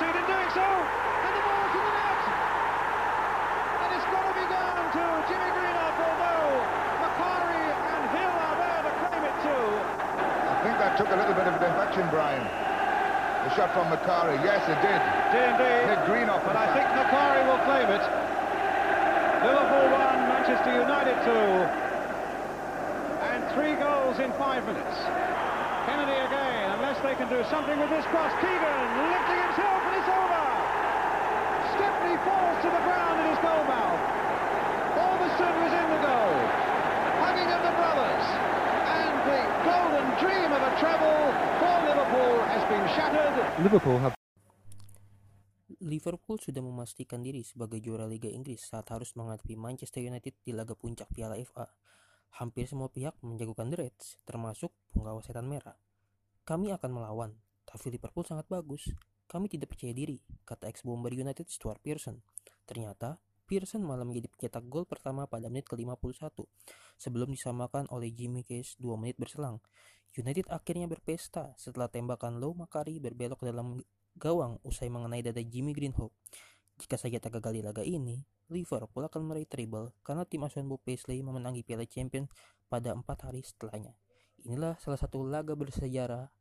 succeed in doing so. And the ball to the net. And it's got to be down to Jimmy Greenough, although Macari and Hill are there to claim it too. I think that took a little bit of deflection, Brian. The shot from Macari, yes, it did. Did indeed. Hit Greenough, But I think Macari will claim it. Liverpool 1, Manchester United 2. And three goals in five minutes. Kennedy again, unless they can do something with this cross. Keegan lifting himself and it's over. Stepney falls to the ground at his goal mouth. Alderson was in the goal. Hugging of the brothers. And the golden dream of a treble for Liverpool has been shattered. Liverpool have Liverpool sudah memastikan diri sebagai juara Liga Inggris saat harus menghadapi Manchester United di laga puncak Piala FA. Hampir semua pihak menjagokan The Reds, termasuk penggawa setan merah. Kami akan melawan, tapi Liverpool sangat bagus. Kami tidak percaya diri, kata ex-bomber United Stuart Pearson. Ternyata, Pearson malah menjadi pencetak gol pertama pada menit ke-51, sebelum disamakan oleh Jimmy Case 2 menit berselang. United akhirnya berpesta setelah tembakan Low Makari berbelok dalam gawang usai mengenai dada Jimmy Greenhope. Jika saja tak gagal di laga ini, Liverpool akan meraih treble karena tim asuhan Bob Paisley memenangi Piala Champions pada empat hari setelahnya. Inilah salah satu laga bersejarah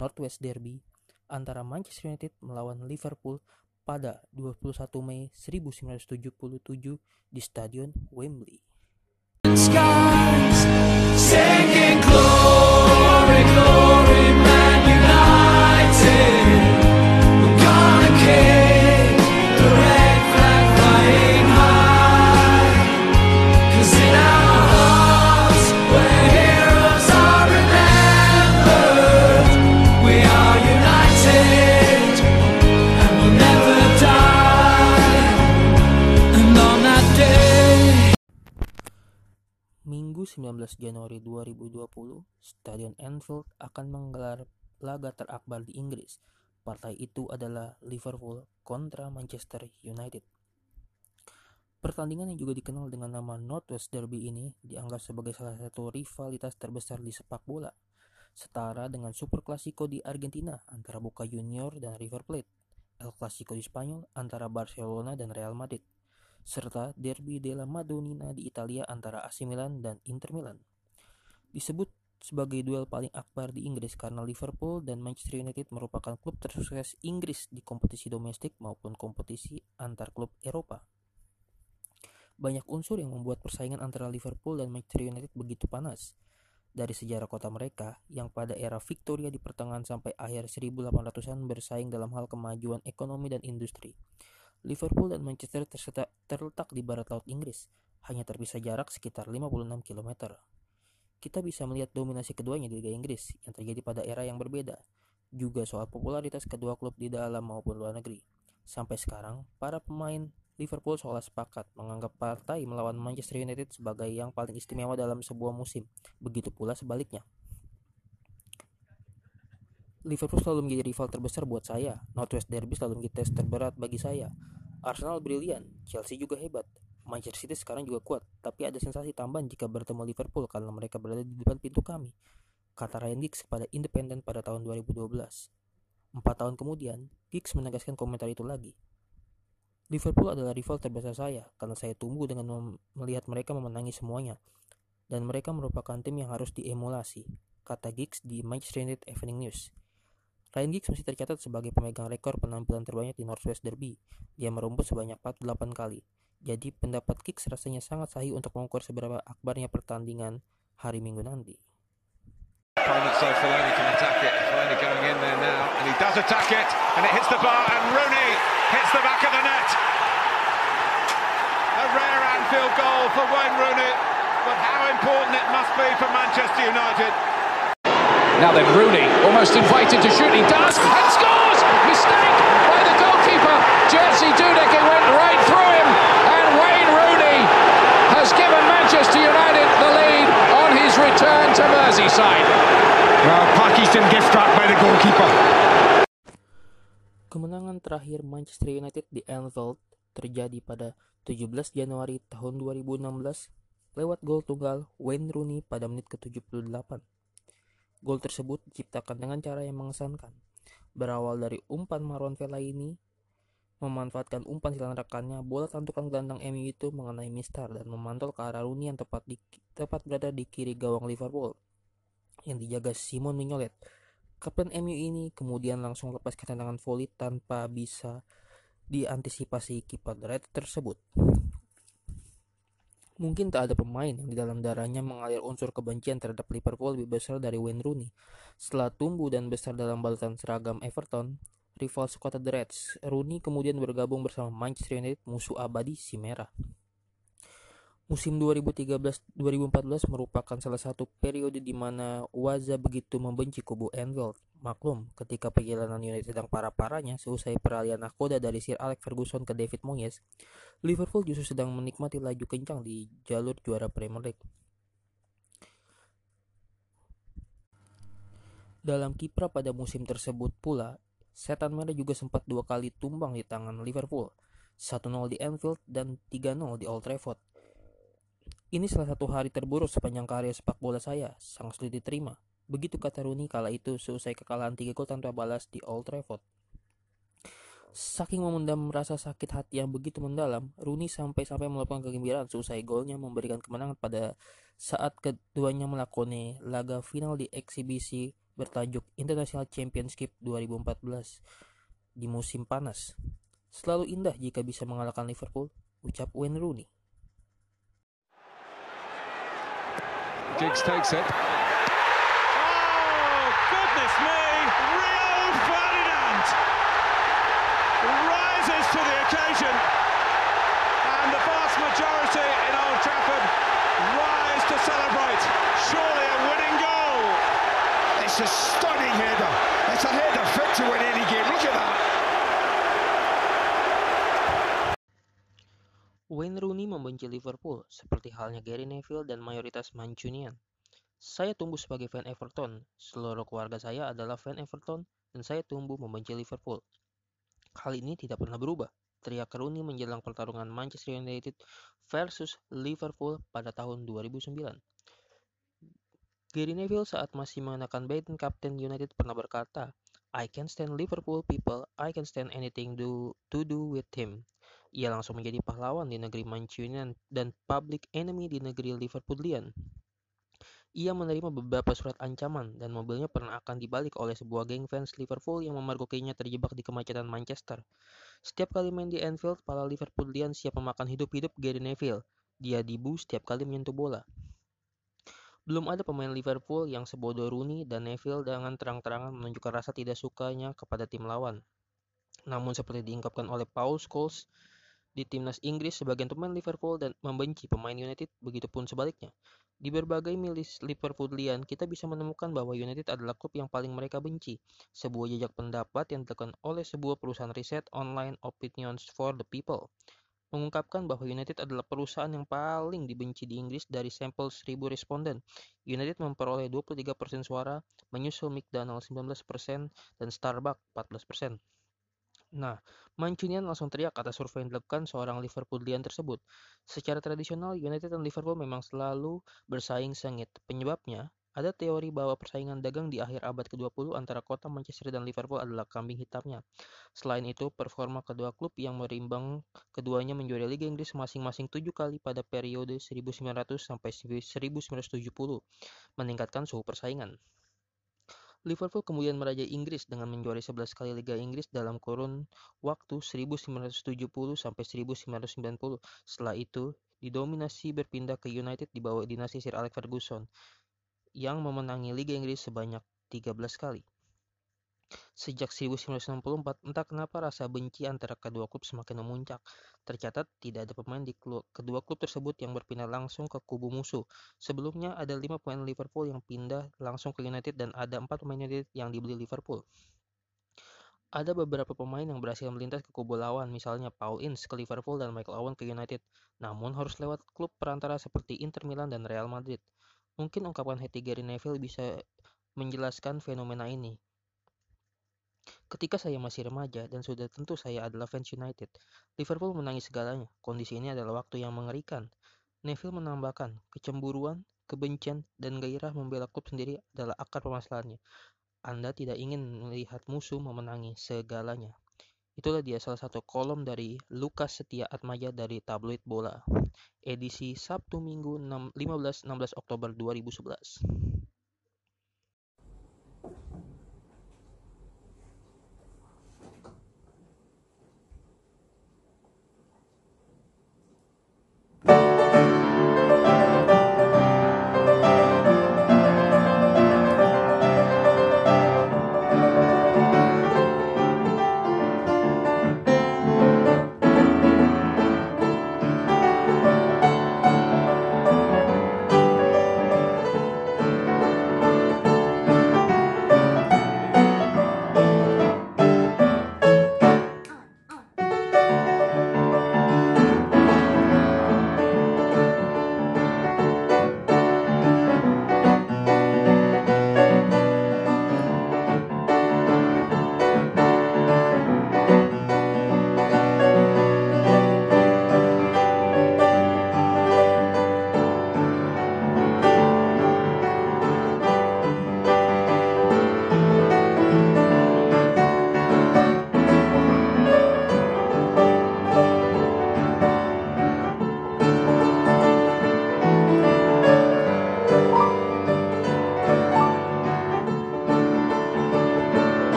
Northwest Derby antara Manchester United melawan Liverpool pada 21 Mei 1977 di Stadion Wembley. 19 Januari 2020, Stadion Anfield akan menggelar laga terakbar di Inggris. Partai itu adalah Liverpool kontra Manchester United. Pertandingan yang juga dikenal dengan nama Northwest Derby ini dianggap sebagai salah satu rivalitas terbesar di sepak bola, setara dengan Super Clasico di Argentina antara Boca Junior dan River Plate, El Clasico di Spanyol antara Barcelona dan Real Madrid, serta Derby della Madonnina di Italia antara AC Milan dan Inter Milan. Disebut sebagai duel paling akbar di Inggris karena Liverpool dan Manchester United merupakan klub tersukses Inggris di kompetisi domestik maupun kompetisi antar klub Eropa. Banyak unsur yang membuat persaingan antara Liverpool dan Manchester United begitu panas. Dari sejarah kota mereka yang pada era Victoria di pertengahan sampai akhir 1800-an bersaing dalam hal kemajuan ekonomi dan industri. Liverpool dan Manchester terletak di barat laut Inggris, hanya terpisah jarak sekitar 56 km. Kita bisa melihat dominasi keduanya di Liga Inggris yang terjadi pada era yang berbeda, juga soal popularitas kedua klub di dalam maupun luar negeri. Sampai sekarang, para pemain Liverpool seolah sepakat menganggap partai melawan Manchester United sebagai yang paling istimewa dalam sebuah musim. Begitu pula sebaliknya. Liverpool selalu menjadi rival terbesar buat saya. Northwest Derby selalu menjadi tes terberat bagi saya. Arsenal brilian, Chelsea juga hebat. Manchester City sekarang juga kuat, tapi ada sensasi tambahan jika bertemu Liverpool karena mereka berada di depan pintu kami. Kata Ryan Giggs kepada Independent pada tahun 2012. Empat tahun kemudian, Giggs menegaskan komentar itu lagi. Liverpool adalah rival terbesar saya karena saya tumbuh dengan melihat mereka memenangi semuanya dan mereka merupakan tim yang harus diemulasi, kata Giggs di Manchester United Evening News. Ryan Giggs masih tercatat sebagai pemegang rekor penampilan terbanyak di Northwest Derby. Dia merumput sebanyak 48 kali. Jadi pendapat Giggs rasanya sangat sahih untuk mengukur seberapa akbarnya pertandingan hari Minggu nanti. Now then, Rooney almost invited to shoot. He does and scores. Mistake by the goalkeeper, Jerzy Dudek. It went right through him, and Wayne Rooney has given Manchester United the lead on his return to Merseyside. Well, Pakistan gift wrapped by the goalkeeper. Kemenangan terakhir Manchester United di Anfield terjadi pada 17 Januari tahun 2016 lewat gol tunggal Wayne Rooney pada menit ke-78. Gol tersebut diciptakan dengan cara yang mengesankan. Berawal dari umpan Marwan Fellaini memanfaatkan umpan silang rekannya, bola tantukan gelandang MU itu mengenai Mistar dan memantul ke arah Rooney yang tepat di tepat berada di kiri gawang Liverpool yang dijaga Simon Mignolet. Kapten MU ini kemudian langsung lepas tendangan volley tanpa bisa diantisipasi kiper Red tersebut. Mungkin tak ada pemain yang di dalam darahnya mengalir unsur kebencian terhadap Liverpool lebih besar dari Wayne Rooney. Setelah tumbuh dan besar dalam balutan seragam Everton, rival skuad The Reds, Rooney kemudian bergabung bersama Manchester United musuh abadi si merah. Musim 2013-2014 merupakan salah satu periode di mana Waza begitu membenci kubu Anfield. Maklum, ketika perjalanan United sedang parah-parahnya seusai peralihan nahkoda dari Sir Alex Ferguson ke David Moyes, Liverpool justru sedang menikmati laju kencang di jalur juara Premier League. Dalam kiprah pada musim tersebut pula, Setan Merah juga sempat dua kali tumbang di tangan Liverpool, 1-0 di Anfield dan 3-0 di Old Trafford. Ini salah satu hari terburuk sepanjang karya sepak bola saya, sangat sulit diterima. Begitu kata Rooney kala itu seusai kekalahan 3 gol tanpa balas di Old Trafford. Saking memendam rasa sakit hati yang begitu mendalam, Rooney sampai-sampai melakukan kegembiraan seusai golnya memberikan kemenangan pada saat keduanya melakoni laga final di eksibisi bertajuk International Championship 2014 di musim panas. Selalu indah jika bisa mengalahkan Liverpool, ucap Wayne Rooney. Giggs takes it. Vast majority in Old Trafford rise to celebrate. Surely a winning goal. It's a stunning header. It's a header fit to win any game. Look at that. Wayne Rooney membenci Liverpool, seperti halnya Gary Neville dan mayoritas Mancunian. Saya tumbuh sebagai fan Everton, seluruh keluarga saya adalah fan Everton, dan saya tumbuh membenci Liverpool. Hal ini tidak pernah berubah, teriak Rooney menjelang pertarungan Manchester United versus Liverpool pada tahun 2009. Gary Neville saat masih mengenakan baton Captain United pernah berkata, I can stand Liverpool people, I can stand anything do, to do with him. Ia langsung menjadi pahlawan di negeri Mancunian dan public enemy di negeri Liverpoolian. Ia menerima beberapa surat ancaman dan mobilnya pernah akan dibalik oleh sebuah geng fans Liverpool yang memergokinya terjebak di kemacetan Manchester. Setiap kali main di Anfield, para Liverpoolian siap memakan hidup-hidup Gary Neville. Dia dibu setiap kali menyentuh bola. Belum ada pemain Liverpool yang sebodoh Rooney dan Neville dengan terang-terangan menunjukkan rasa tidak sukanya kepada tim lawan. Namun seperti diungkapkan oleh Paul Scholes di timnas Inggris, sebagian pemain Liverpool dan membenci pemain United, begitupun sebaliknya. Di berbagai milis Liverpoolian, kita bisa menemukan bahwa United adalah klub yang paling mereka benci. Sebuah jejak pendapat yang dilakukan oleh sebuah perusahaan riset online Opinions for the People mengungkapkan bahwa United adalah perusahaan yang paling dibenci di Inggris dari sampel 1000 responden. United memperoleh 23% suara, menyusul McDonald's 19% dan Starbucks 14%. Nah, Mancunian langsung teriak atas survei yang dilakukan seorang Liverpoolian tersebut. Secara tradisional, United dan Liverpool memang selalu bersaing sengit. Penyebabnya, ada teori bahwa persaingan dagang di akhir abad ke-20 antara kota Manchester dan Liverpool adalah kambing hitamnya. Selain itu, performa kedua klub yang merimbang keduanya menjuarai Liga Inggris masing-masing tujuh kali pada periode 1900 sampai 1970, meningkatkan suhu persaingan. Liverpool kemudian merajai Inggris dengan menjuarai 11 kali Liga Inggris dalam kurun waktu 1970 sampai 1990. Setelah itu, didominasi berpindah ke United di bawah dinasti Sir Alex Ferguson yang memenangi Liga Inggris sebanyak 13 kali. Sejak 1964, entah kenapa rasa benci antara kedua klub semakin memuncak. Tercatat tidak ada pemain di klub, kedua klub tersebut yang berpindah langsung ke kubu musuh. Sebelumnya ada lima pemain Liverpool yang pindah langsung ke United dan ada empat pemain United yang dibeli Liverpool. Ada beberapa pemain yang berhasil melintas ke kubu lawan, misalnya Paul Ince ke Liverpool dan Michael Owen ke United, namun harus lewat klub perantara seperti Inter Milan dan Real Madrid. Mungkin ungkapan hati Gary Neville bisa menjelaskan fenomena ini. Ketika saya masih remaja dan sudah tentu saya adalah fans United, Liverpool menangis segalanya. Kondisi ini adalah waktu yang mengerikan. Neville menambahkan, kecemburuan, kebencian, dan gairah membela klub sendiri adalah akar permasalahannya. Anda tidak ingin melihat musuh memenangi segalanya. Itulah dia salah satu kolom dari Lukas Setia Atmaja dari Tabloid Bola. Edisi Sabtu Minggu 15-16 Oktober 2011.